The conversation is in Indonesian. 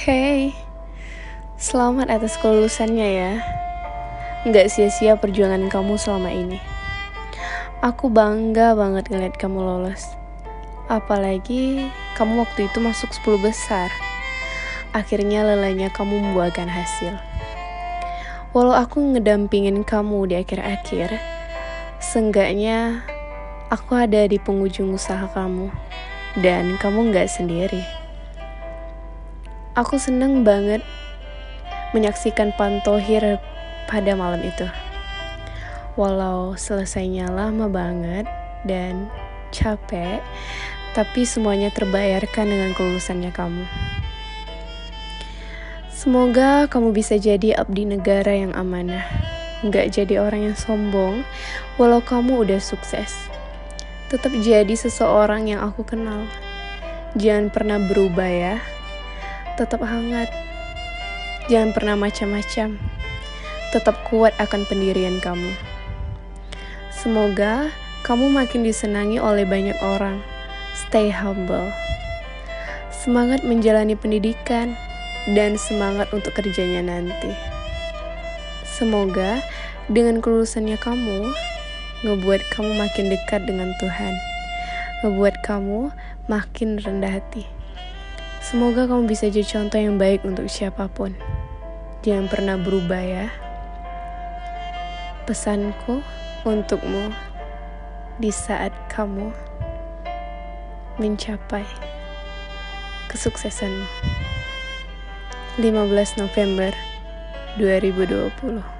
Hey, selamat atas kelulusannya ya. Nggak sia-sia perjuangan kamu selama ini. Aku bangga banget ngeliat kamu lolos. Apalagi kamu waktu itu masuk 10 besar. Akhirnya lelahnya kamu membuahkan hasil. Walau aku ngedampingin kamu di akhir-akhir, seenggaknya aku ada di penghujung usaha kamu. Dan kamu nggak sendiri. Aku seneng banget menyaksikan Pantohir pada malam itu. Walau selesainya lama banget dan capek, tapi semuanya terbayarkan dengan kelulusannya kamu. Semoga kamu bisa jadi abdi negara yang amanah. Nggak jadi orang yang sombong, walau kamu udah sukses. Tetap jadi seseorang yang aku kenal. Jangan pernah berubah ya tetap hangat. Jangan pernah macam-macam. Tetap kuat akan pendirian kamu. Semoga kamu makin disenangi oleh banyak orang. Stay humble. Semangat menjalani pendidikan dan semangat untuk kerjanya nanti. Semoga dengan kelulusannya kamu ngebuat kamu makin dekat dengan Tuhan. Ngebuat kamu makin rendah hati. Semoga kamu bisa jadi contoh yang baik untuk siapa pun. Jangan pernah berubah ya. Pesanku untukmu di saat kamu mencapai kesuksesanmu. 15 November 2020